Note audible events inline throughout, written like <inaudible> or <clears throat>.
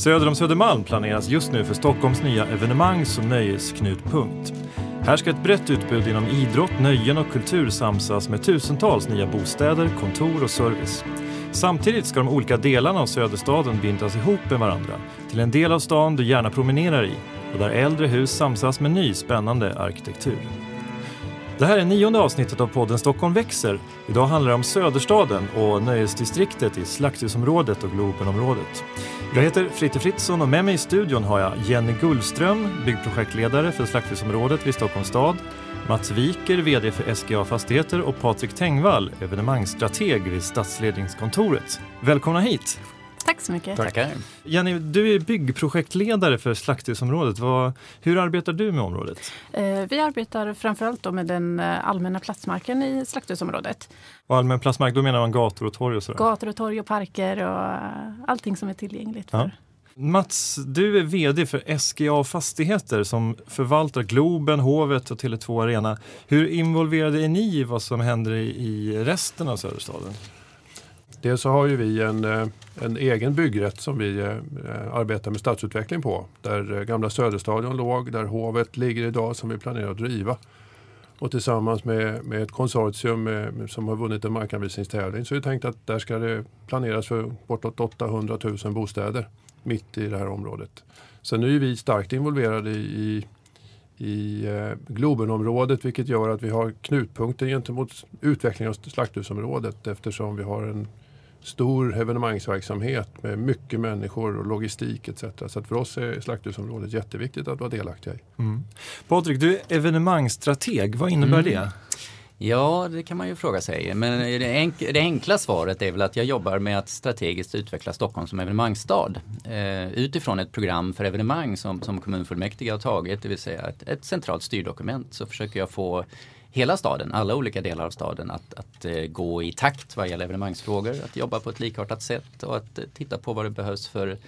Söder om Södermalm planeras just nu för Stockholms nya evenemangs och nöjesknutpunkt. Här ska ett brett utbud inom idrott, nöjen och kultur samsas med tusentals nya bostäder, kontor och service. Samtidigt ska de olika delarna av Söderstaden bindas ihop med varandra till en del av stan du gärna promenerar i och där äldre hus samsas med ny spännande arkitektur. Det här är nionde avsnittet av podden Stockholm växer. Idag handlar det om Söderstaden och nöjesdistriktet i Slakthusområdet och Globenområdet. Jag heter Fritte Fritzson och med mig i studion har jag Jenny Gullström, byggprojektledare för Slakthusområdet vid Stockholms stad, Mats Wiker, VD för SGA Fastigheter och Patrik Tengvall, evenemangsstrateg vid Stadsledningskontoret. Välkomna hit! Tack så mycket. Tackar. Jenny, du är byggprojektledare för Slakthusområdet. Vad, hur arbetar du med området? Eh, vi arbetar framförallt då med den eh, allmänna platsmarken i Slakthusområdet. Och allmän platsmark, då menar man gator och torg och sådär? Gator och torg och parker och eh, allting som är tillgängligt. För. Ja. Mats, du är VD för SGA Fastigheter som förvaltar Globen, Hovet och Tele2 Arena. Hur involverade är ni i vad som händer i resten av Söderstaden? Dels så har ju vi en, eh, en egen byggrätt som vi eh, eh, arbetar med stadsutveckling på. Där gamla Söderstadion låg, där Hovet ligger idag som vi planerar att driva. Och tillsammans med, med ett konsortium med, som har vunnit en markanvisningstävling så är det tänkt att där ska det planeras för bortåt 800 000 bostäder mitt i det här området. Sen är ju vi starkt involverade i, i eh, Globenområdet vilket gör att vi har knutpunkter gentemot utvecklingen av slakthusområdet eftersom vi har en stor evenemangsverksamhet med mycket människor och logistik etc. Så att för oss är slakthusområdet jätteviktigt att vara delaktiga i. Mm. Patrik, du är evenemangsstrateg. Vad innebär mm. det? Ja, det kan man ju fråga sig. Men det, enk det, enkla svaret är väl att jag jobbar med att strategiskt utveckla Stockholm som evenemangsstad. Eh, utifrån ett program för evenemang som, som kommunfullmäktige har tagit, det vill säga ett, ett centralt styrdokument, så försöker jag få hela staden, alla olika delar av staden att, att eh, gå i takt vad gäller evenemangsfrågor, att jobba på ett likartat sätt och att eh, titta på vad det behövs för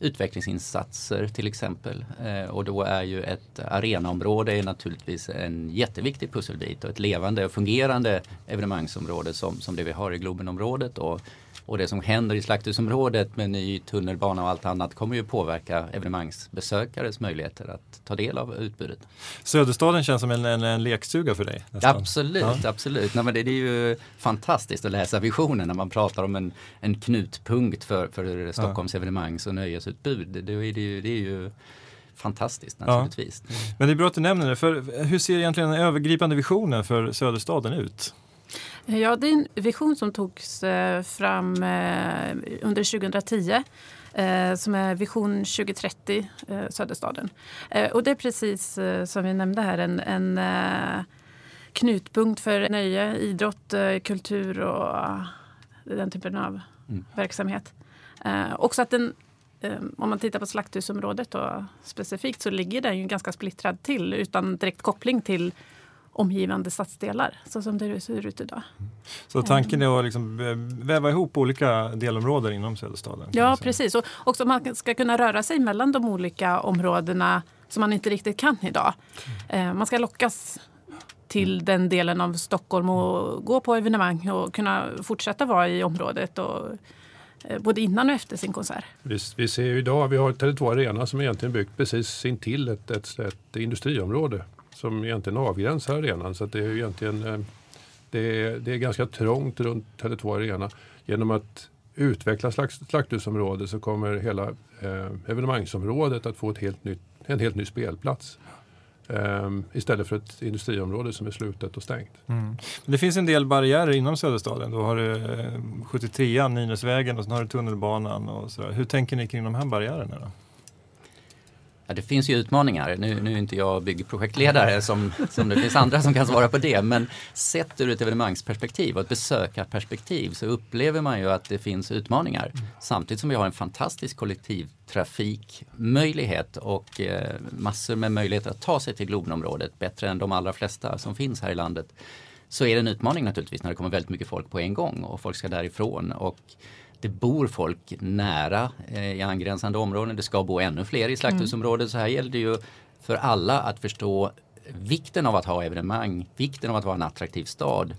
utvecklingsinsatser till exempel. Eh, och då är ju ett arenaområde är naturligtvis en jätteviktig pusselbit och ett levande och fungerande evenemangsområde som, som det vi har i Globenområdet. Och, och det som händer i Slakthusområdet med ny tunnelbana och allt annat kommer ju påverka evenemangsbesökares möjligheter att ta del av utbudet. Söderstaden känns som en, en, en lekstuga för dig? Nästan. Absolut, ja. absolut. Nej, men det, det, är ju fantastiskt att läsa visionen när man pratar om en, en knutpunkt för, för Stockholms ja. evenemangs och nöjesutbud. Det, det, är ju, det är ju fantastiskt naturligtvis. Ja. Men det är bra att du nämner det, för hur ser egentligen den övergripande visionen för Söderstaden ut? Ja, det är en vision som togs eh, fram eh, under 2010 eh, som är Vision 2030 Söderstaden. Och det är precis som vi nämnde här en, en knutpunkt för nöje, idrott, kultur och den typen av mm. verksamhet. Också att den om man tittar på slakthusområdet då, specifikt så ligger den ju ganska splittrad till utan direkt koppling till omgivande stadsdelar så som det ser ut idag. Så tanken är att liksom väva ihop olika delområden inom Söderstaden? Ja precis och också man ska kunna röra sig mellan de olika områdena som man inte riktigt kan idag. Mm. Man ska lockas till den delen av Stockholm och gå på evenemang och kunna fortsätta vara i området och eh, både innan och efter sin konsert. Vi, vi ser ju idag, vi har Tele2 Arena som egentligen byggt precis intill ett, ett, ett industriområde som egentligen avgränsar arenan. Så det är egentligen eh, det är, det är ganska trångt runt Tele2 Arena. Genom att utveckla slakt, slakthusområdet så kommer hela eh, evenemangsområdet att få ett helt nytt, en helt ny spelplats. Um, istället för ett industriområde som är slutet och stängt. Mm. Det finns en del barriärer inom Söderstaden. Då har du eh, 73an, Nynäsvägen och sen har du tunnelbanan. Och sådär. Hur tänker ni kring de här barriärerna? Då? Ja, det finns ju utmaningar. Nu, nu är inte jag byggprojektledare som, som det finns andra som kan svara på det. Men sett ur ett evenemangsperspektiv och ett besökarperspektiv så upplever man ju att det finns utmaningar. Samtidigt som vi har en fantastisk kollektivtrafikmöjlighet och eh, massor med möjligheter att ta sig till Globenområdet bättre än de allra flesta som finns här i landet. Så är det en utmaning naturligtvis när det kommer väldigt mycket folk på en gång och folk ska därifrån. Och det bor folk nära eh, i angränsande områden. Det ska bo ännu fler i slakthusområdet. Mm. Så här gäller det ju för alla att förstå vikten av att ha evenemang, vikten av att vara en attraktiv stad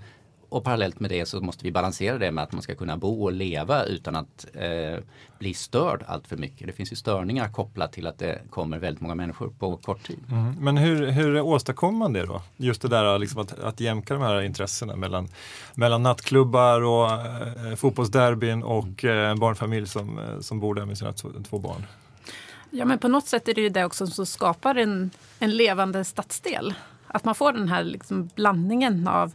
och parallellt med det så måste vi balansera det med att man ska kunna bo och leva utan att eh, bli störd allt för mycket. Det finns ju störningar kopplat till att det kommer väldigt många människor på kort tid. Mm. Men hur, hur åstadkommer man det då? Just det där liksom att, att jämka de här intressena mellan, mellan nattklubbar och eh, fotbollsderbyn och eh, en barnfamilj som, eh, som bor där med sina två, två barn. Ja, men på något sätt är det ju det också som skapar en, en levande stadsdel. Att man får den här liksom blandningen av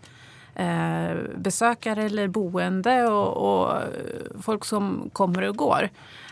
eh, besökare eller boende och, och, folk som kommer och går.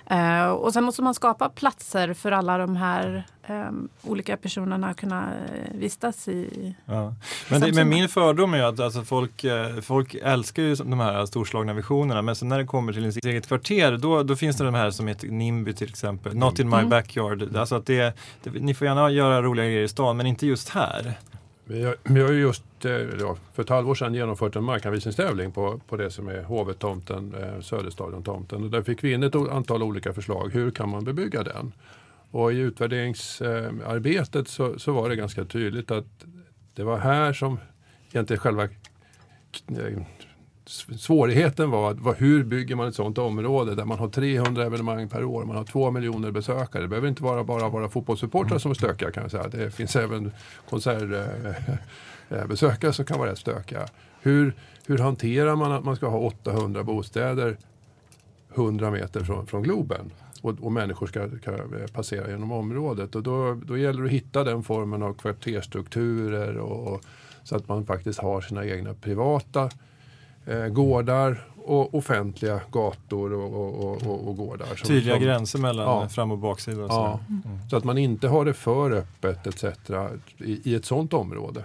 Eh, och sen måste man skapa platser för alla de här eh, olika personerna att kunna eh, vistas i. Ja. Men, det, men min fördom är att alltså, folk, eh, folk älskar ju de här storslagna visionerna men sen när det kommer till ens eget kvarter då, då finns det de här som heter NIMBY till exempel, Not in my mm. backyard. Alltså att det, det, ni får gärna göra roliga grejer i stan men inte just här. Vi har, vi har ju just eh, ja, för ett halvår sedan genomfört en markanvisningstävling på, på det som är Hovet-tomten, eh, Söderstadion-tomten. Och där fick vi in ett antal olika förslag. Hur kan man bebygga den? Och i utvärderingsarbetet så, så var det ganska tydligt att det var här som egentligen själva eh, svårigheten var, var hur bygger man ett sådant område där man har 300 evenemang per år, man har två miljoner besökare. Det behöver inte vara bara vara fotbollssupportrar som är stökiga kan jag säga. Det finns även konsertbesökare som kan vara rätt stökiga. Hur, hur hanterar man att man ska ha 800 bostäder 100 meter från, från Globen? Och, och, människor ska, ska, passera genom området. Och då, då gäller det att hitta den formen av kvarterstrukturer och, och, så att man faktiskt har sina egna privata eh, gårdar och offentliga gator och, och, och, och gårdar. Som, Tydliga som, gränser mellan ja, fram och baksida. Och så. Ja, mm. så att man inte har det för öppet etc. i, i ett sådant område.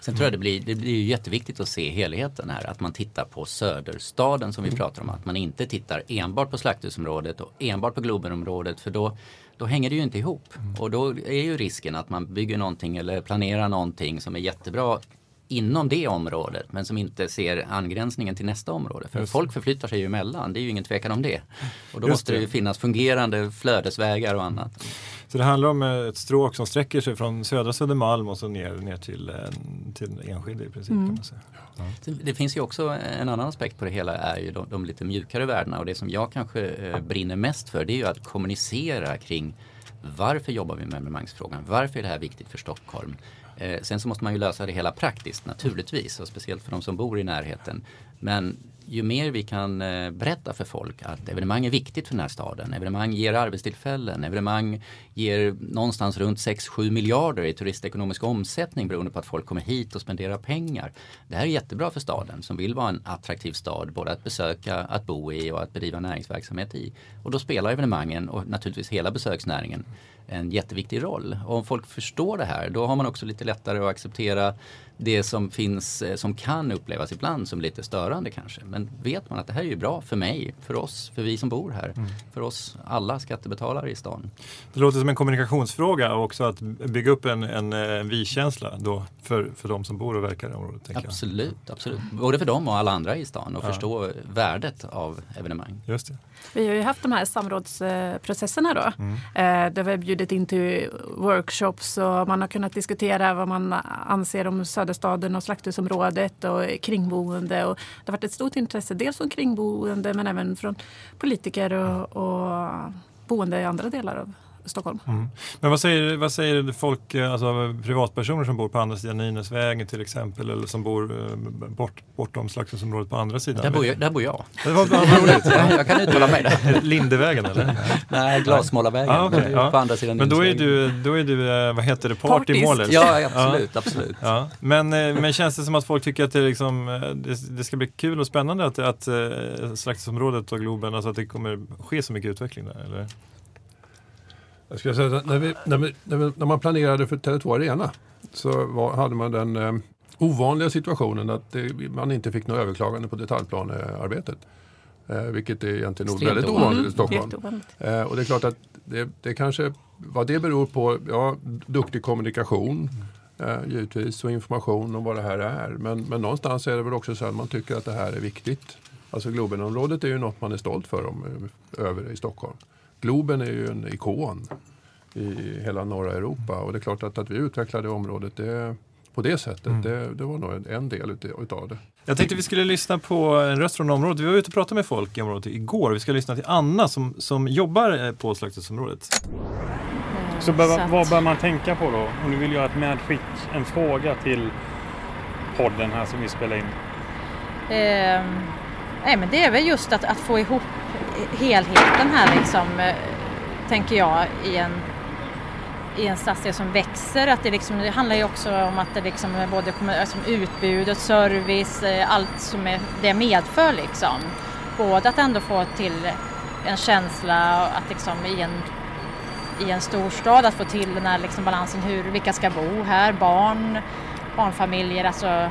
Sen tror jag det blir, det blir jätteviktigt att se helheten här. Att man tittar på söderstaden som vi mm. pratar om. Att man inte tittar enbart på slakthusområdet och enbart på Globenområdet. För då, då hänger det ju inte ihop. Mm. Och då är ju risken att man bygger någonting eller planerar någonting som är jättebra inom det området men som inte ser angränsningen till nästa område. För Just. folk förflyttar sig ju emellan, det är ju ingen tvekan om det. Och då Just måste det ju finnas fungerande flödesvägar och annat. Så det handlar om ett stråk som sträcker sig från södra Södermalm och så ner, ner till, till Enskede i princip. Mm. Kan man säga. Ja. Det finns ju också en annan aspekt på det hela är ju de, de lite mjukare värdena och det som jag kanske eh, brinner mest för det är ju att kommunicera kring varför jobbar vi med evenemangsfrågan? Varför är det här viktigt för Stockholm? Eh, sen så måste man ju lösa det hela praktiskt naturligtvis och speciellt för de som bor i närheten. Men ju mer vi kan eh, berätta för folk att evenemang är viktigt för den här staden. Evenemang ger arbetstillfällen. Evenemang ger någonstans runt 6-7 miljarder i turistekonomisk omsättning beroende på att folk kommer hit och spenderar pengar. Det här är jättebra för staden som vill vara en attraktiv stad både att besöka, att bo i och att bedriva näringsverksamhet i. Och då spelar evenemangen och naturligtvis hela besöksnäringen en jätteviktig roll. Och om folk förstår det här då har man också lite lättare att acceptera det som finns, eh, som kan upplevas ibland som lite störande kanske. Men vet man att det här är ju bra för mig, för oss, för vi som bor här, mm. för oss alla skattebetalare i stan. Det låter som en kommunikationsfråga också att bygga upp en, en, en vi-känsla då för, för de som bor och verkar i området. Absolut, jag. absolut. Både för dem och alla andra i stan och ja. förstå värdet av evenemang. Just det. Vi har ju haft de här samrådsprocesserna då. Mm. Eh, där vi har bjudit in till workshops och man har kunnat diskutera vad man anser om Söderstaden och Slakthusområdet och kringboende. Och det har varit ett stort intresse dels från kringboende men även från politiker och, och boende i andra delar av Stockholm. Mm. Men vad säger, vad säger folk, eh, alltså privatpersoner som bor på andra sidan Nynäsvägen till exempel eller som bor eh, bort, bortom Slakthuset på andra sidan? Där bor jag. Där bor jag. Det var, roligt. jag kan uttala mig där. <laughs> Lindevägen eller? Nej, Glasmålarvägen ah, okay, ja. på andra sidan Men då är du, då är du eh, vad heter det, partymålis? Ja, absolut. Ja. absolut. Ja. Men, men känns det som att folk tycker att det, liksom, det, det ska bli kul och spännande att, att Slakthusområdet och Globen, alltså att det kommer ske så mycket utveckling där? Eller? Jag ska säga, när, vi, när, vi, när, man planerade för Tele2 Arena så var, hade man den eh, ovanliga situationen att det, man inte fick något överklagande på detaljplanearbetet. Eh, vilket är egentligen nog väldigt ovanligt i Stockholm. Eh, och det är klart att det, det kanske, vad det beror på, ja, duktig kommunikation eh, givetvis och information om vad det här är. Men, men någonstans är det väl också så att man tycker att det här är viktigt. Alltså Globenområdet är ju något man är stolt för om, över i Stockholm. Globen är ju en ikon i hela norra Europa och det är klart att, att vi utvecklar det området det, på det sättet. Mm. Det, det, var nog en, en del utav det. Jag tänkte vi skulle lyssna på en röst från området. Vi var ute och pratade med folk i området igår. Vi ska lyssna till Anna som, som jobbar på slakthusområdet. Så, bör, vad bör man tänka på då? Om du vill göra ett medskick, en fråga till podden här som vi spelar in. Eh, nej men det är väl just att, att få ihop helheten här liksom, eh, tänker jag, i en i en stadsdel som växer. Att det, liksom, det handlar ju också om att det liksom är både alltså utbudet, service, eh, allt som är, det medför liksom. Både att ändå få till en känsla att liksom i en, i en storstad att få till den här liksom balansen, hur, vilka ska bo här, barn, barnfamiljer, alltså eh,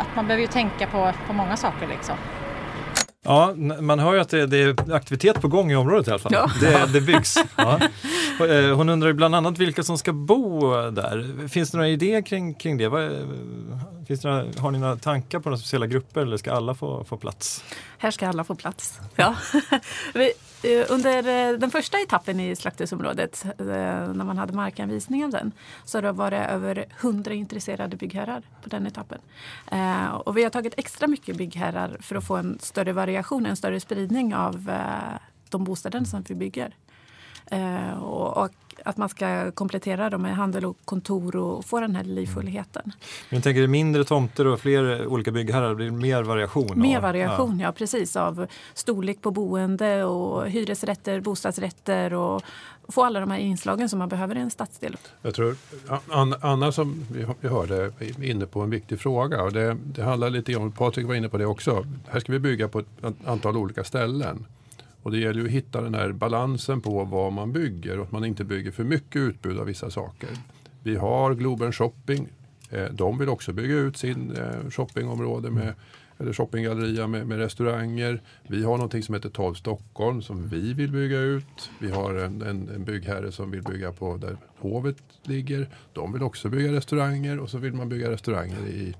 att man behöver ju tänka på, på många saker liksom. Ja, man hör ju att det, det, är aktivitet på gång i området i alla fall. Ja. Det, det byggs. <laughs> Ja. Eh, hon undrar bland annat vilka som ska bo där. Finns det några idéer kring, kring det? Eh, finns det några, har ni några tankar på några speciella grupper eller ska alla få, få plats? Här ska alla få plats. Ja. <laughs> Eh, under den första etappen i slakthusområdet, när man hade markanvisning av den, så var det över 100 intresserade byggherrar på den etappen. Och vi har tagit extra mycket byggherrar för att få en större variation, en större spridning av de bostäder som vi bygger. Eh, och, och, att man ska komplettera dem med handel och kontor och få den här livfullheten. Men jag tänker mindre tomter och fler olika byggherrar, det blir mer variation? Mer variation, ja. ja precis. Av storlek på boende och hyresrätter, bostadsrätter och få alla de här inslagen som man behöver i en stadsdel. Jag tror Anna som vi hörde är inne på en viktig fråga och det, det handlar lite om, Patrik var inne på det också, här ska vi bygga på ett antal olika ställen. Och det gäller ju att hitta den här balansen på vad man bygger och att man inte bygger för mycket utbud av vissa saker. Vi har Globen Shopping. Eh, de vill också bygga ut sin eh, shoppingområde med eller shoppinggalleria med, med, restauranger. Vi har någonting som heter 12 Stockholm som vi vill bygga ut. Vi har en, en, en byggherre som vill bygga på där hovet ligger. De vill också bygga restauranger och så vill man bygga restauranger i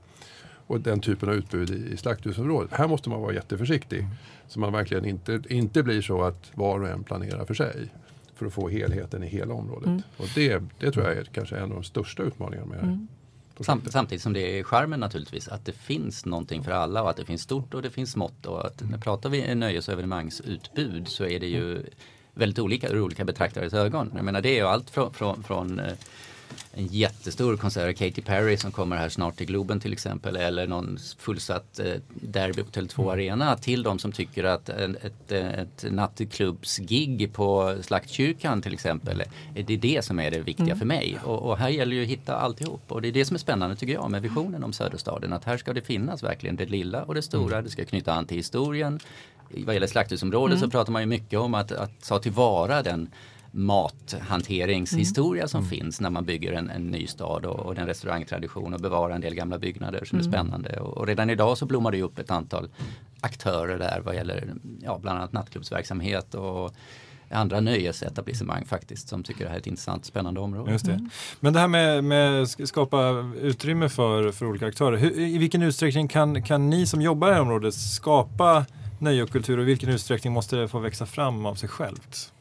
och den typen av utbud i, i slakthusområdet. Här måste man vara jätteförsiktig. Mm. Så man verkligen inte, inte blir så att var och en planerar för sig. För att få helheten i hela området. Mm. Och det, det tror jag är kanske en av de största utmaningarna med mm. Samt, samtidigt som det är charmen naturligtvis att det finns någonting för alla och att det finns stort och det finns smått. Och att när pratar vi nöjes och evenemangsutbud så är det ju väldigt olika ur olika betraktares ögon. Jag menar det är ju allt från, från, från eh, en jättestor konsert, Katy Perry som kommer här snart till Globen till exempel eller någon fullsatt eh, Derby på Tele2 mm. Arena till de som tycker att ett, ett, ett nattklubbsgig på Slaktkyrkan till exempel är det det som är det viktiga mm. för mig. Och, och, här gäller ju att hitta alltihop och det är det som är spännande tycker jag med visionen om Söderstaden att här ska det finnas verkligen det lilla och det stora, mm. det ska knyta an till historien. Vad gäller slakthusområdet mm. så pratar man ju mycket om att, att ta tillvara den mathanteringshistoria mm. som mm. finns när man bygger en, en ny stad och, och den restaurangtradition och bevarar en del gamla byggnader som mm. är spännande. Och, och, redan idag så blommar det upp ett antal aktörer där vad gäller ja, bland annat nattklubbsverksamhet och andra nöjesetablissemang faktiskt som tycker det här är ett intressant spännande område. Just det. Mm. Men det här med, med skapa utrymme för, för olika aktörer. Hur, I vilken utsträckning kan, kan ni som jobbar i det här området skapa nöje och kultur och i vilken utsträckning måste det få växa fram av sig självt?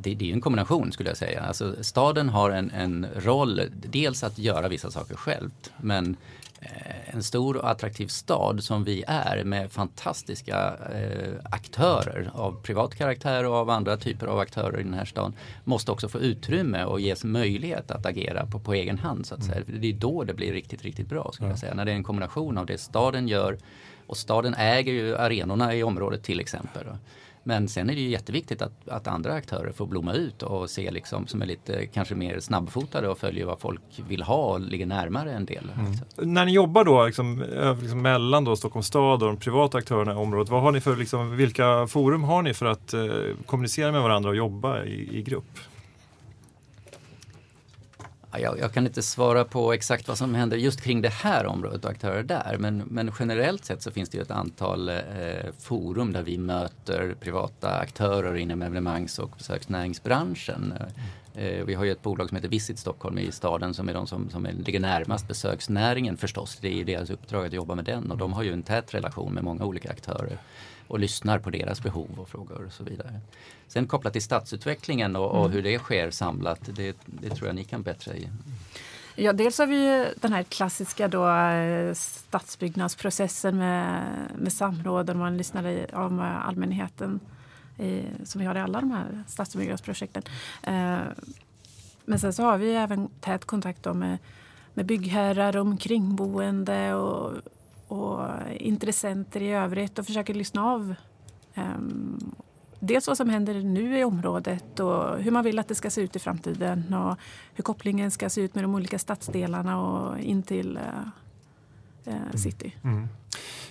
Det, det är en kombination skulle jag säga. Alltså, staden har en, en roll, dels att göra vissa saker självt, men eh, en stor och attraktiv stad som vi är med fantastiska eh, aktörer av privat karaktär och av andra typer av aktörer i den här staden måste också få utrymme och ges möjlighet att agera på, på egen hand. Så att säga. Mm. Det är då det blir riktigt, riktigt bra. Skulle jag säga. När det är en kombination av det staden gör och staden äger ju arenorna i området till exempel. Men sen är det ju jätteviktigt att, att andra aktörer får blomma ut och se liksom som är lite kanske mer snabbfotade och följer vad folk vill ha och ligger närmare en del. Mm. När ni jobbar då liksom, liksom mellan då Stockholms stad och de privata aktörerna i området, vad har ni för, liksom, vilka forum har ni för att eh, kommunicera med varandra och jobba i, i grupp? Jag, jag, kan inte svara på exakt vad som händer just kring det här området och aktörer där. Men, men generellt sett så finns det ju ett antal eh, forum där vi möter privata aktörer inom evenemangs och besöksnäringsbranschen. Mm. Eh, vi har ju ett bolag som heter Visit Stockholm i staden som är de som, som ligger närmast besöksnäringen förstås. Det är deras uppdrag att jobba med den och de har ju en tät relation med många olika aktörer och lyssnar på deras behov och frågor och så vidare. Sen kopplat till stadsutvecklingen och, och mm. hur det sker samlat, det, det, tror jag ni kan bättre i. Ja, dels har vi den här klassiska då, eh, stadsbyggnadsprocessen med, med samråd där man lyssnar av allmänheten i, som vi har i alla de här stadsbyggnadsprojekten. Eh, men sen så har vi även tät kontakt med, med byggherrar, omkringboende och, och intressenter i övrigt och försöker lyssna av um, dels vad som händer nu i området och hur man vill att det ska se ut i framtiden och hur kopplingen ska se ut med de olika stadsdelarna och in till uh, uh, city. Mm. mm.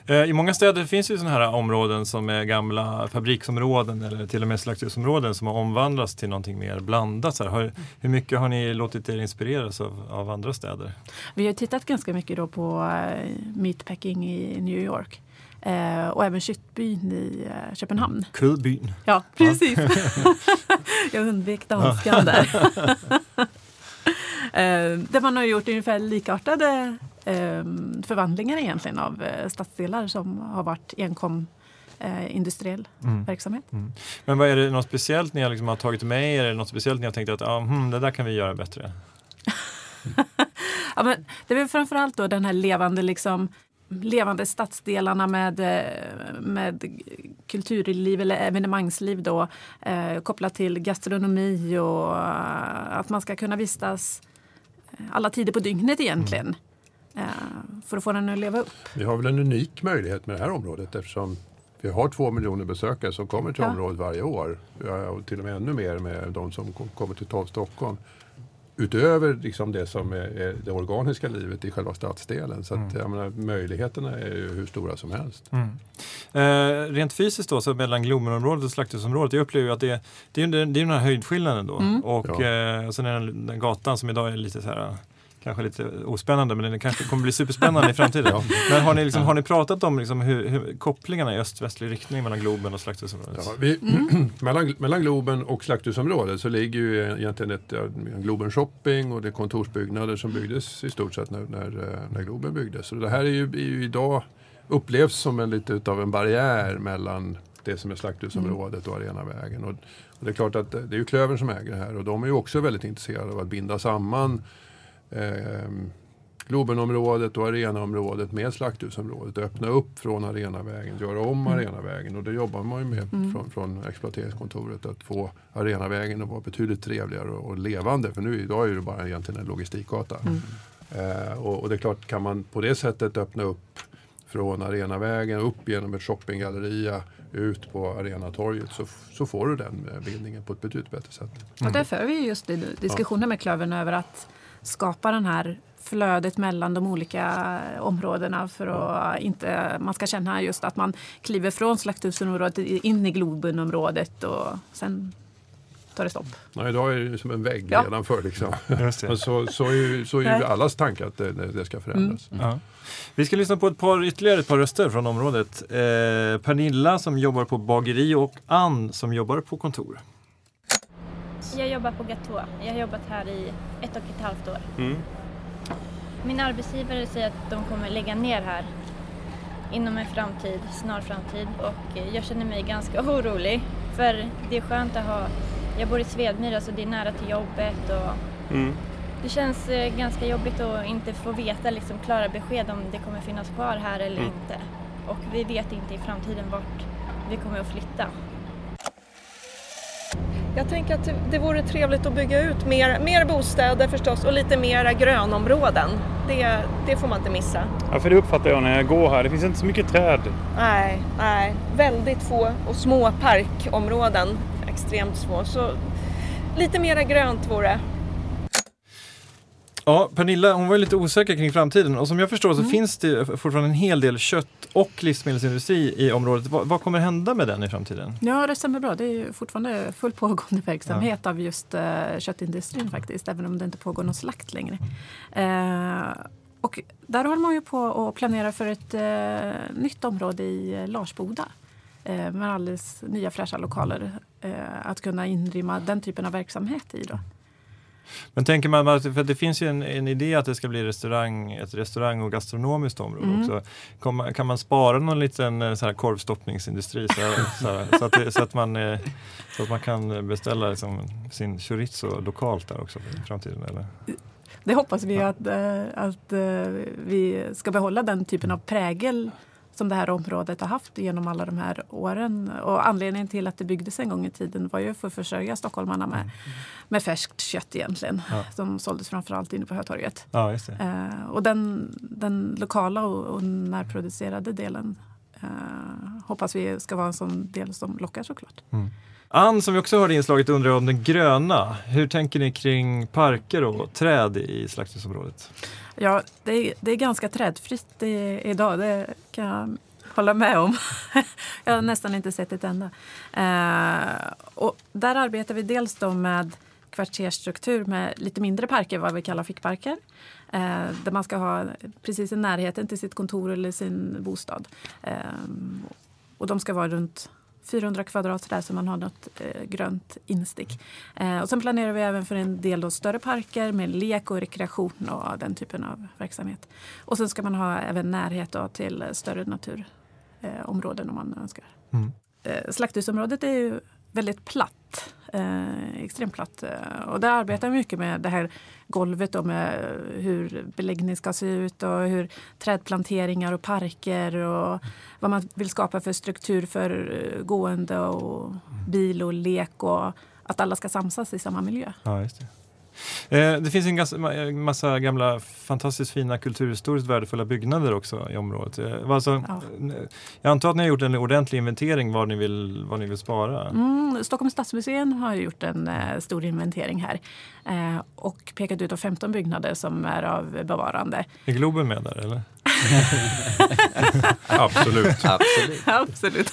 Eh, I många städer finns ju sådana här områden som är gamla fabriksområden eller till och med slakthusområden som har omvandlats till någonting mer blandat. Så hur mycket har ni låtit er inspireras av, av andra städer? Vi har tittat ganska mycket då på uh, meatpacking i New York. Eh, och även köttbyn i eh, Köpenhamn. Kulbyn. Ja, precis. <laughs> Jag undvek danskan där. <laughs> eh, där man har gjort ungefär likartade eh, förvandlingar egentligen av eh, stadsdelar som har varit enkom eh, industriell mm. verksamhet. Mm. Men vad är det något speciellt ni har, liksom har tagit med er? Är det något speciellt ni har tänkt att ah, hmm, det där kan vi göra bättre? <laughs> ja, men det är väl framförallt då den här levande liksom, levande stadsdelarna med, eh, med kulturliv eller evenemangsliv då, eh, kopplat till gastronomi och att man ska kunna vistas alla tider på dygnet egentligen. Mm. För att få den att leva upp. Vi har väl en unik möjlighet med det här området eftersom vi har två miljoner besökare som kommer till ja. området varje år. Och till och med ännu mer med de som kommer till 12 Stockholm utöver liksom det som är, det organiska livet i själva stadsdelen. Så att, mm. menar, möjligheterna är ju hur stora som helst. Mm. Eh, rent fysiskt då, så mellan Globenområdet och Slakthusområdet, jag upplever att det, det, är, det är den här höjdskillnaden då. Mm. Och ja. eh, sen är den, den gatan som idag är lite så här kanske lite ospännande men det kanske kommer bli superspännande i framtiden. <laughs> Ja. Men har ni, liksom, har ni pratat om liksom hur, hur, kopplingarna i öst-västlig riktning mellan Globen och Slakthusområdet? Ja, vi, mm. <clears throat> mellan, mellan Globen och Slakthusområdet så ligger ju egentligen ett, en Globen shopping och det är kontorsbyggnader som byggdes i stort sett när, när, eh, när Globen byggdes. Så det här är ju, är ju idag upplevs som en lite av en barriär mellan det som är Slakthusområdet och Arenavägen. Och, och det är klart att det är ju Klövern som äger det här och de är ju också väldigt intresserade av att binda samman eh, Globenområdet och Arenaområdet med Slakthusområdet. Öppna upp från Arenavägen, göra om mm. Arenavägen och det jobbar man ju med mm. från, från exploateringskontoret att få Arenavägen att vara betydligt trevligare och, och levande. För nu idag är det bara egentligen en logistikgata. Mm. Eh, och, och, det är klart, kan man på det sättet öppna upp från Arenavägen upp genom ett shoppinggalleria ut på Arenatorget så, så får du den bildningen på ett betydligt bättre sätt. Mm. Och där för vi just diskussioner ja. med Klövern över att skapa den här flödet mellan de olika områdena för att inte man ska känna just att man kliver från slakthusområdet in i Globenområdet och sen tar det stopp. Nej, idag är det som en vägg ja. nedanför. Liksom. så, så är ju, så är ju allas tanke att det, det ska förändras. Mm. Ja. Vi ska lyssna på ett par, ytterligare ett par röster från området. Eh, Pernilla som jobbar på bageri och Ann som jobbar på kontor. Jag jobbar på Gatå. Jag har jobbat här i ett och ett halvt år. Mm. Min arbetsgivare säger att de kommer lägga ner här inom en framtid, snar framtid och jag känner mig ganska orolig för det är skönt att ha, jag bor i Svedmyra så det är nära till jobbet och mm. det känns eh, ganska jobbigt att inte få veta liksom klara besked om det kommer finnas kvar här eller mm. inte. Och vi vet inte i framtiden vart vi kommer att flytta. Jag tänker att det vore trevligt att bygga ut mer, mer bostäder förstås och lite mera grönområden. Det, det får man inte missa. Ja, för det uppfattar jag när jag går här. Det finns inte så mycket träd. Nej, nej. Väldigt få och små parkområden. Extremt små. Så lite mera grönt vore Ja, Pernilla hon var lite osäker kring framtiden och som jag förstår så mm. finns det fortfarande en hel del kött och livsmedelsindustri i området. Vad, vad, kommer hända med den i framtiden? Ja, det stämmer bra. Det är fortfarande fullt pågående verksamhet ja. av just uh, köttindustrin faktiskt, även om det inte pågår någon slakt längre. Uh, och där håller man ju på att planera för ett uh, nytt område i Larsboda med alldeles nya fräscha lokaler att kunna inrymma den typen av verksamhet i. Då. Men tänker man, för det finns ju en, en, idé att det ska bli restaurang, ett restaurang och gastronomiskt område mm. också. Kan, kan man spara någon liten eh, så här korvstoppningsindustri så, så, så, att, det, så, att man, eh, så att man kan beställa liksom sin chorizo lokalt där också i framtiden? Eller? det hoppas vi att, eh, att vi ska behålla den typen av prägel som det här området har haft genom alla de här åren. Och anledningen till att det byggdes en gång i tiden var ju för att försörja stockholmarna med, mm. med färskt kött egentligen. Ja. Som såldes framförallt inne på Hötorget. Ja, eh, och den, den lokala och, och närproducerade delen eh, hoppas vi ska vara en sån del som lockar såklart. Mm. Ann, som vi också hörde i inslaget, undrar om den gröna. Hur tänker ni kring parker och träd i slakthusområdet? Ja, det är, det är ganska trädfritt i, idag, det kan jag hålla med om. <laughs> jag har nästan inte sett ett enda. Eh, och där arbetar vi dels då med kvartersstruktur med lite mindre parker, vad vi kallar fickparker. Eh, där man ska ha precis i närheten till sitt kontor eller sin bostad. Eh, och de ska vara runt 400 kvadrat där så man har något eh, grönt instick. Eh, och sen planerar vi även för en del större parker med lek och rekreation och den typen av verksamhet. Och sen ska man ha även närhet då till större naturområden om man önskar. Mm. Eh, slakthusområdet är ju väldigt platt. Eh, extremt platt. Eh, och där arbetar vi mycket med det här golvet då med hur beläggning ska se ut och hur trädplanteringar och parker och vad man vill skapa för struktur för eh, gående och bil och lek och att alla ska samsas i samma miljö. Ja, just det. Eh, det finns en ganska, massa gamla fantastiskt fina kulturhistoriskt värdefulla byggnader också i området. Eh, alltså, ja. Jag antar att ni har gjort en ordentlig inventering vad ni vill, vad ni vill spara? Mm, Stockholms stadsmuseum har gjort en eh, stor inventering här eh, och pekat ut 15 byggnader som är av bevarande. Är Globen med där eller? <laughs> Absolut. Absolut. Absolut.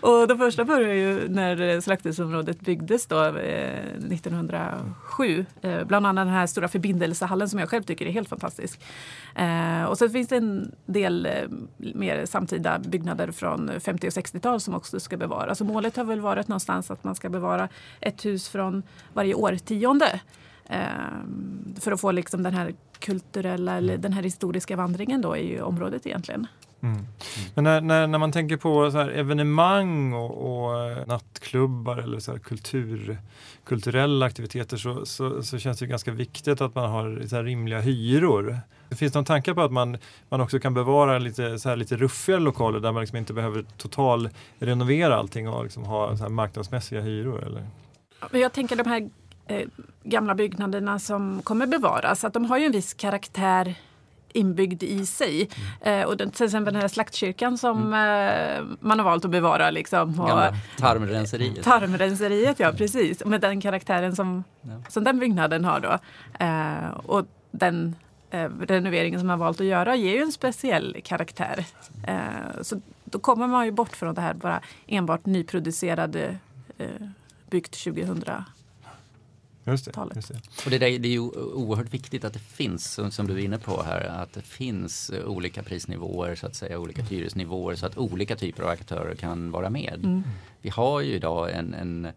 <laughs> och de första började ju när slakthusområdet byggdes då, eh, 1907. Eh, bland annat den här stora förbindelsehallen som jag själv tycker är helt fantastisk. Eh, och sen finns det en del eh, mer samtida byggnader från 50 och 60-tal som också ska bevaras. Så målet har väl varit någonstans att man ska bevara ett hus från varje årtionde. Ehm, för att få liksom den här kulturella eller den här historiska vandringen då i området egentligen. Mm. Men när, när, när, man tänker på så evenemang och, och, eh, nattklubbar eller så kultur, kulturella aktiviteter så, så, så, känns det ganska viktigt att man har så rimliga hyror. Finns det någon tankar på att man, man också kan bevara lite, så här, lite ruffigare lokaler där man liksom inte behöver total renovera allting och liksom ha så marknadsmässiga hyror? Eller? Jag tänker de här eh, gamla byggnaderna som kommer bevaras, att de har ju en viss karaktär inbyggd i sig. Mm. Eh, och den, till exempel den här slaktkyrkan som mm. eh, man har valt att bevara. Liksom, och, tarmrenseriet. Tarmrenseriet, ja precis. Med den karaktären som, ja. som den byggnaden har då. Eh, och den renoveringen som man valt att göra ger ju en speciell karaktär. Så då kommer man ju bort från det här bara enbart nyproducerade byggt 2000 Just det, just det. Och det, där, det är ju oerhört viktigt att det finns, som, du är inne på här, att det finns olika prisnivåer, så att säga, olika hyresnivåer så att olika typer av aktörer kan vara med. Mm. Vi har ju idag en, en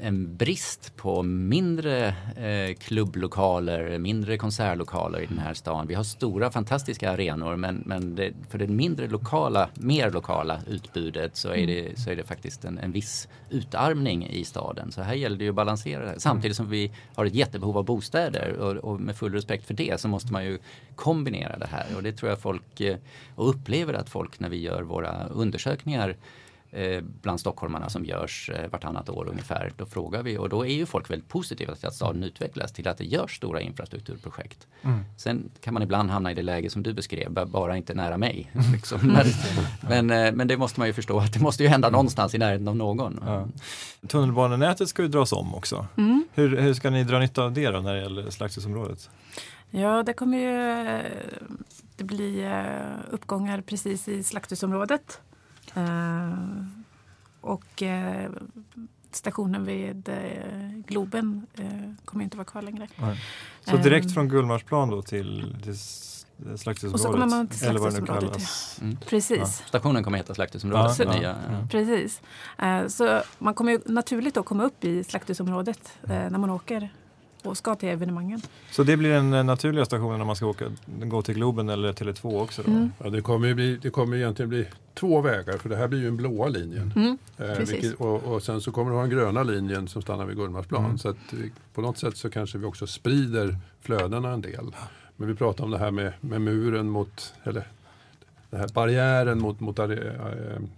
en brist på mindre eh, klubblokaler, mindre konsertlokaler i den här stan. Vi har stora fantastiska arenor men, men det, för det mindre lokala, mer lokala utbudet så är det, så är det faktiskt en, en viss utarmning i staden. Så här gäller det ju att balansera det. Samtidigt som vi har ett jättebehov av bostäder och, och med full respekt för det så måste man ju kombinera det här och det tror jag folk eh, och upplever att folk när vi gör våra undersökningar bland stockholmarna som görs eh, vartannat år ungefär. Då frågar vi och då är ju folk väldigt positiva till att staden utvecklas, till att det görs stora infrastrukturprojekt. Mm. Sen kan man ibland hamna i det läge som du beskrev, bara inte nära mig. <laughs> Liksom. men, men, eh, men, det måste man ju förstå att det måste ju hända någonstans i närheten av någon. Ja. Tunnelbanenätet ska ju dras om också. Mm. Hur, hur ska ni dra nytta av det då när det gäller Slakthusområdet? Ja, det kommer ju det bli uppgångar precis i Slakthusområdet. Eh, och eh, stationen vid eh, Globen kommer inte vara kvar längre. Nej. Så direkt från Gullmarsplan då till, till Slakthusområdet? Och så kommer man till Slakthusområdet. Mm. Precis. Ja. Stationen kommer heta Slakthusområdet. Ja, ja, ja. Precis. Så man kommer ju naturligt att komma upp i Slakthusområdet när man åker och ska till evenemangen. Så det blir den naturliga stationen när man ska åka, gå till Globen eller Tele2 också? Då? Mm. Ja, det kommer ju bli, det kommer egentligen bli två vägar för det här blir ju den blåa linjen. Mm, eh, vilket, och, och, sen så kommer det ha den gröna linjen som stannar vid Gullmarsplan. Mm. Så att, på något sätt så kanske vi också sprider flödena en del. Men vi pratar om det här med, med muren mot, eller den här barriären mot, mot äh,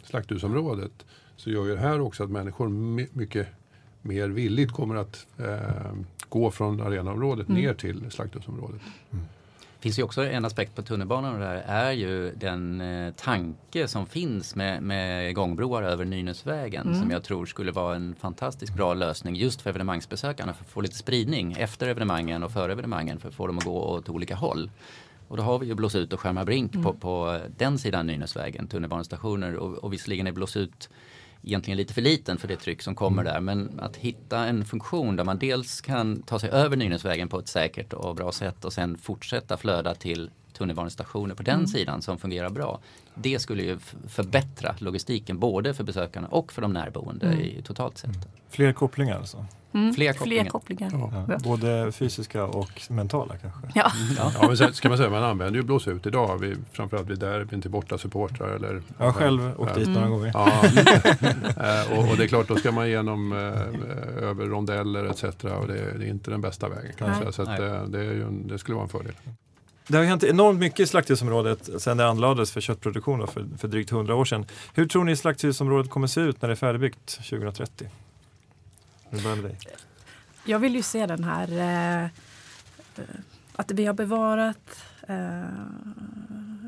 slakthusområdet. Så gör ju det här också att människor mycket mer villigt kommer att äh, gå från arenaområdet mm. ner till slakthusområdet. Mm. Det finns ju också en aspekt på tunnelbanan och det här är ju den eh, tanke som finns med, med gångbroar över Nynäsvägen mm. som jag tror skulle vara en fantastiskt bra lösning just för evenemangsbesökarna för att få lite spridning efter evenemangen och före evenemangen för att få dem att gå åt olika håll. Och då har vi ju Blås ut och Skärmar Brink mm. på, på den sidan Nynäsvägen, tunnelbanestationer och, och visserligen är Blås ut egentligen lite för liten för det tryck som kommer mm. där. Men att hitta en funktion där man dels kan ta sig över Nynäsvägen på ett säkert och bra sätt och sen fortsätta flöda till tunnelbanestationer på den mm. sidan som fungerar bra. Det skulle ju förbättra logistiken både för besökarna och för de närboende mm. i, totalt sett. Fler kopplingar alltså? Mm, fler kopplingar. Fler kopplingar. Ja. Ja. Både fysiska och mentala kanske? Ja. ja. ja men sen, ska man säga, man använder ju blås ut idag, vid, framförallt vid derbyn till borta supportrar. Eller, jag har själv åkt dit några mm. gånger. Ja. <laughs> Eh, och, och, det är klart, då ska man igenom eh, över rondeller etc. Och det, det, är inte den bästa vägen kanske. Så att, eh, det, ju, det skulle vara en fördel. Det har hänt enormt mycket i slakthusområdet sedan det anlades för köttproduktion för, för drygt 100 år sedan. Hur tror ni slakthusområdet kommer se ut när det är färdigbyggt 2030? Vi börjar med dig. Jag vill ju se den här eh, eh att vi har bevarat eh,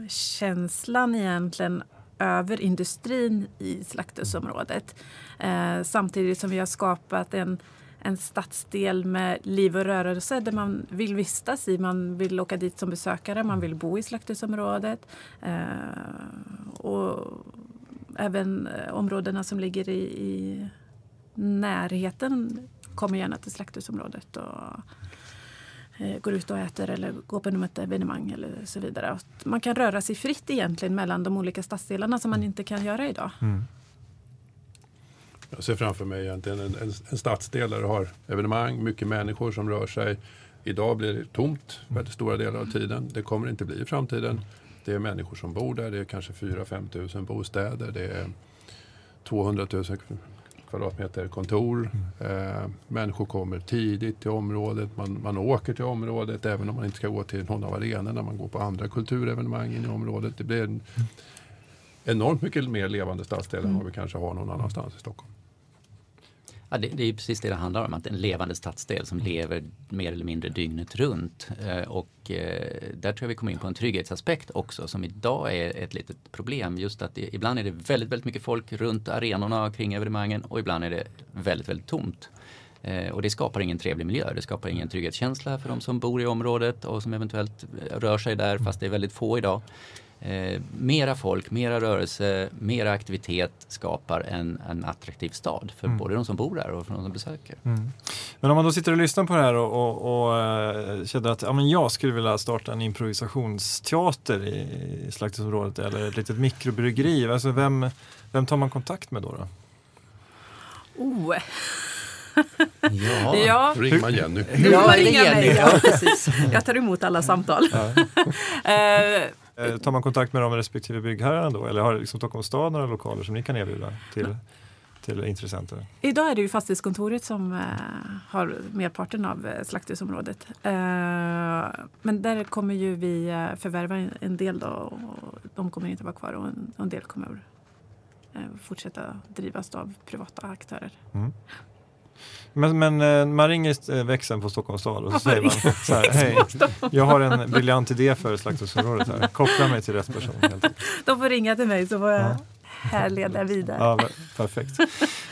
känslan egentligen över industrin i slakthusområdet. Eh, samtidigt som vi har skapat en, en stadsdel med liv och rörelse där man vill vistas i. Man vill åka dit som besökare, man vill bo i slakthusområdet. Eh, och även eh, områdena som ligger i, i närheten kommer gärna till slakthusområdet och eh, går ut och äter eller går på något evenemang eller så vidare. Att man kan röra sig fritt egentligen mellan de olika stadsdelarna som man inte kan göra idag. Mm. Jag ser framför mig egentligen en, en, en stadsdel där du har evenemang, mycket människor som rör sig. Idag blir det tomt väldigt stora delar av tiden. Det kommer det inte bli i framtiden. Det är människor som bor där. Det är kanske 4-5 tusen bostäder. Det är 200 000 kvadratmeter kontor. Eh, människor kommer tidigt till området, man, man åker till området även om man inte ska gå till någon av arenorna. Man går på andra kulturevenemang i området. Det blir en enormt mycket mer levande stadsdel än vad vi kanske har någon annanstans i Stockholm. Ja, det, det, är precis det det handlar om, att en levande stadsdel som lever mer eller mindre dygnet runt. Eh, och eh, där tror jag vi kommer in på en trygghetsaspekt också som idag är ett litet problem. Just att det, ibland är det väldigt, väldigt mycket folk runt arenorna kring evenemangen och ibland är det väldigt, väldigt tomt. Eh, och det skapar ingen trevlig miljö, det skapar ingen trygghetskänsla för de som bor i området och som eventuellt rör sig där fast det är väldigt få idag. Eh, mera folk, mera rörelse, mera aktivitet skapar en, en attraktiv stad för mm. både de som bor där och för de som besöker. Mm. Men om man då sitter och lyssnar på det här och, och, och äh, känner att ja, men jag skulle vilja starta en improvisationsteater i, i slakthusområdet eller ett litet mikrobryggeri. Alltså vem, vem tar man kontakt med då? då? Oh. ja, <laughs> ja. Då ringer man Jenny. Ja, Jenny. Ja, precis. Jag tar emot alla samtal. Ja. <laughs> Eh, tar man kontakt med de respektive byggherrarna då eller har liksom Stockholms stad några lokaler som ni kan erbjuda till, till intressenter? Idag är det ju fastighetskontoret som eh, har merparten av eh, slakthusområdet. Eh, men där kommer ju vi eh, förvärva en, en del då och de kommer inte vara kvar och en, en del kommer eh, fortsätta drivas av privata aktörer. Mm. Men, men eh, man ringer eh, växeln på Stockholms stad och så säger man så här, hej, jag har en briljant idé för slakthusområdet här. Koppla mig till rätt person. Helt. De får ringa till mig så får jag ja. härleda vidare. Ja, perfekt. <clears throat>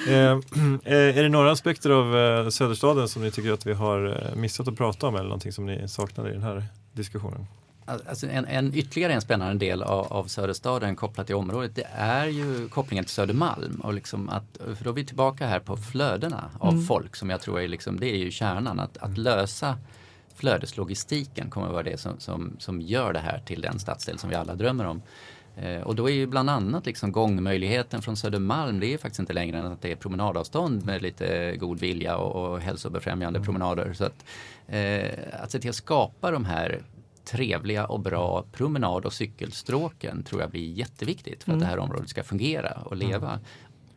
Eh, är det några aspekter av Söderstaden som ni tycker att vi har missat att prata om eller någonting som ni saknar i den här diskussionen? Alltså en, en, ytterligare en spännande del av, av Söderstaden kopplat till området det är ju kopplingen till Södermalm. Och liksom att, för då är vi tillbaka här på flödena av mm. folk som jag tror är, liksom, det är ju kärnan. Att, att lösa flödeslogistiken kommer att vara det som, som, som gör det här till den stadsdel som vi alla drömmer om. Eh, och då är ju bland annat liksom gångmöjligheten från Södermalm, det är faktiskt inte längre än att det är promenadavstånd med lite god vilja och, och hälsobefrämjande mm. promenader. Så att, eh, att se till att skapa de här trevliga och bra promenad och cykelstråken tror jag blir jätteviktigt för att mm. det här området ska fungera och leva. Mm.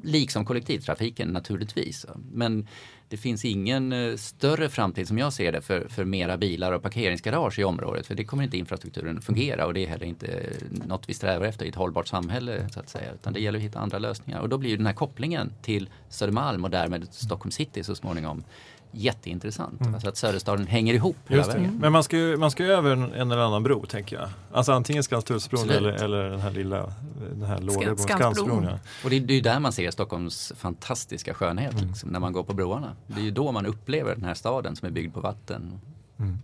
Liksom kollektivtrafiken naturligtvis. Men det finns ingen eh, större framtid som jag ser det för, för mera bilar och parkeringsgarage i området. För det kommer inte infrastrukturen fungera och det är heller inte något vi strävar efter i ett hållbart samhälle. så att säga. Utan det gäller att hitta andra lösningar. Och då blir den här kopplingen till Södermalm och därmed Stockholm city så småningom jätteintressant. Mm. Alltså att Söderstaden hänger ihop hela vägen. Men man ska ju man ska över en, en, eller annan bro tänker jag. Alltså antingen Skanstullsbron eller, eller den här lilla den här låga Skansbron. Ja. Och det, det är ju där man ser Stockholms fantastiska skönhet. Mm. Liksom, när man går på broarna. Det är ju då man upplever den här staden som är byggd på vatten. Mm.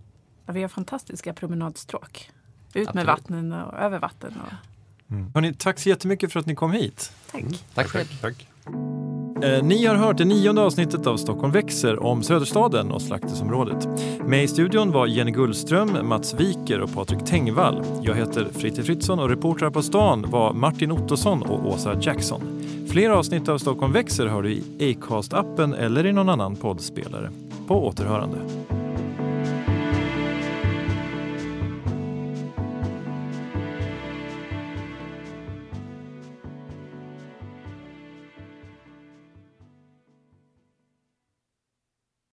Ja, vi har fantastiska promenadstråk. Ut Absolut. med vattnen och över vatten. Och... Mm. Hörrni, tack så jättemycket för att ni kom hit. Tack. Tack själv. Tack. Eh, Eh, ni har hört det nionde avsnittet av Stockholm växer om Söderstaden och Slaktesområdet. Med i studion var Jenny Gullström, Mats Wiker och Patrik Tengvall. Jag heter Fritte Fritzson och reportrar på stan var Martin Ottosson och Åsa Jackson. Fler avsnitt av Stockholm växer hör du i Acast-appen eller i någon annan poddspelare. På återhörande.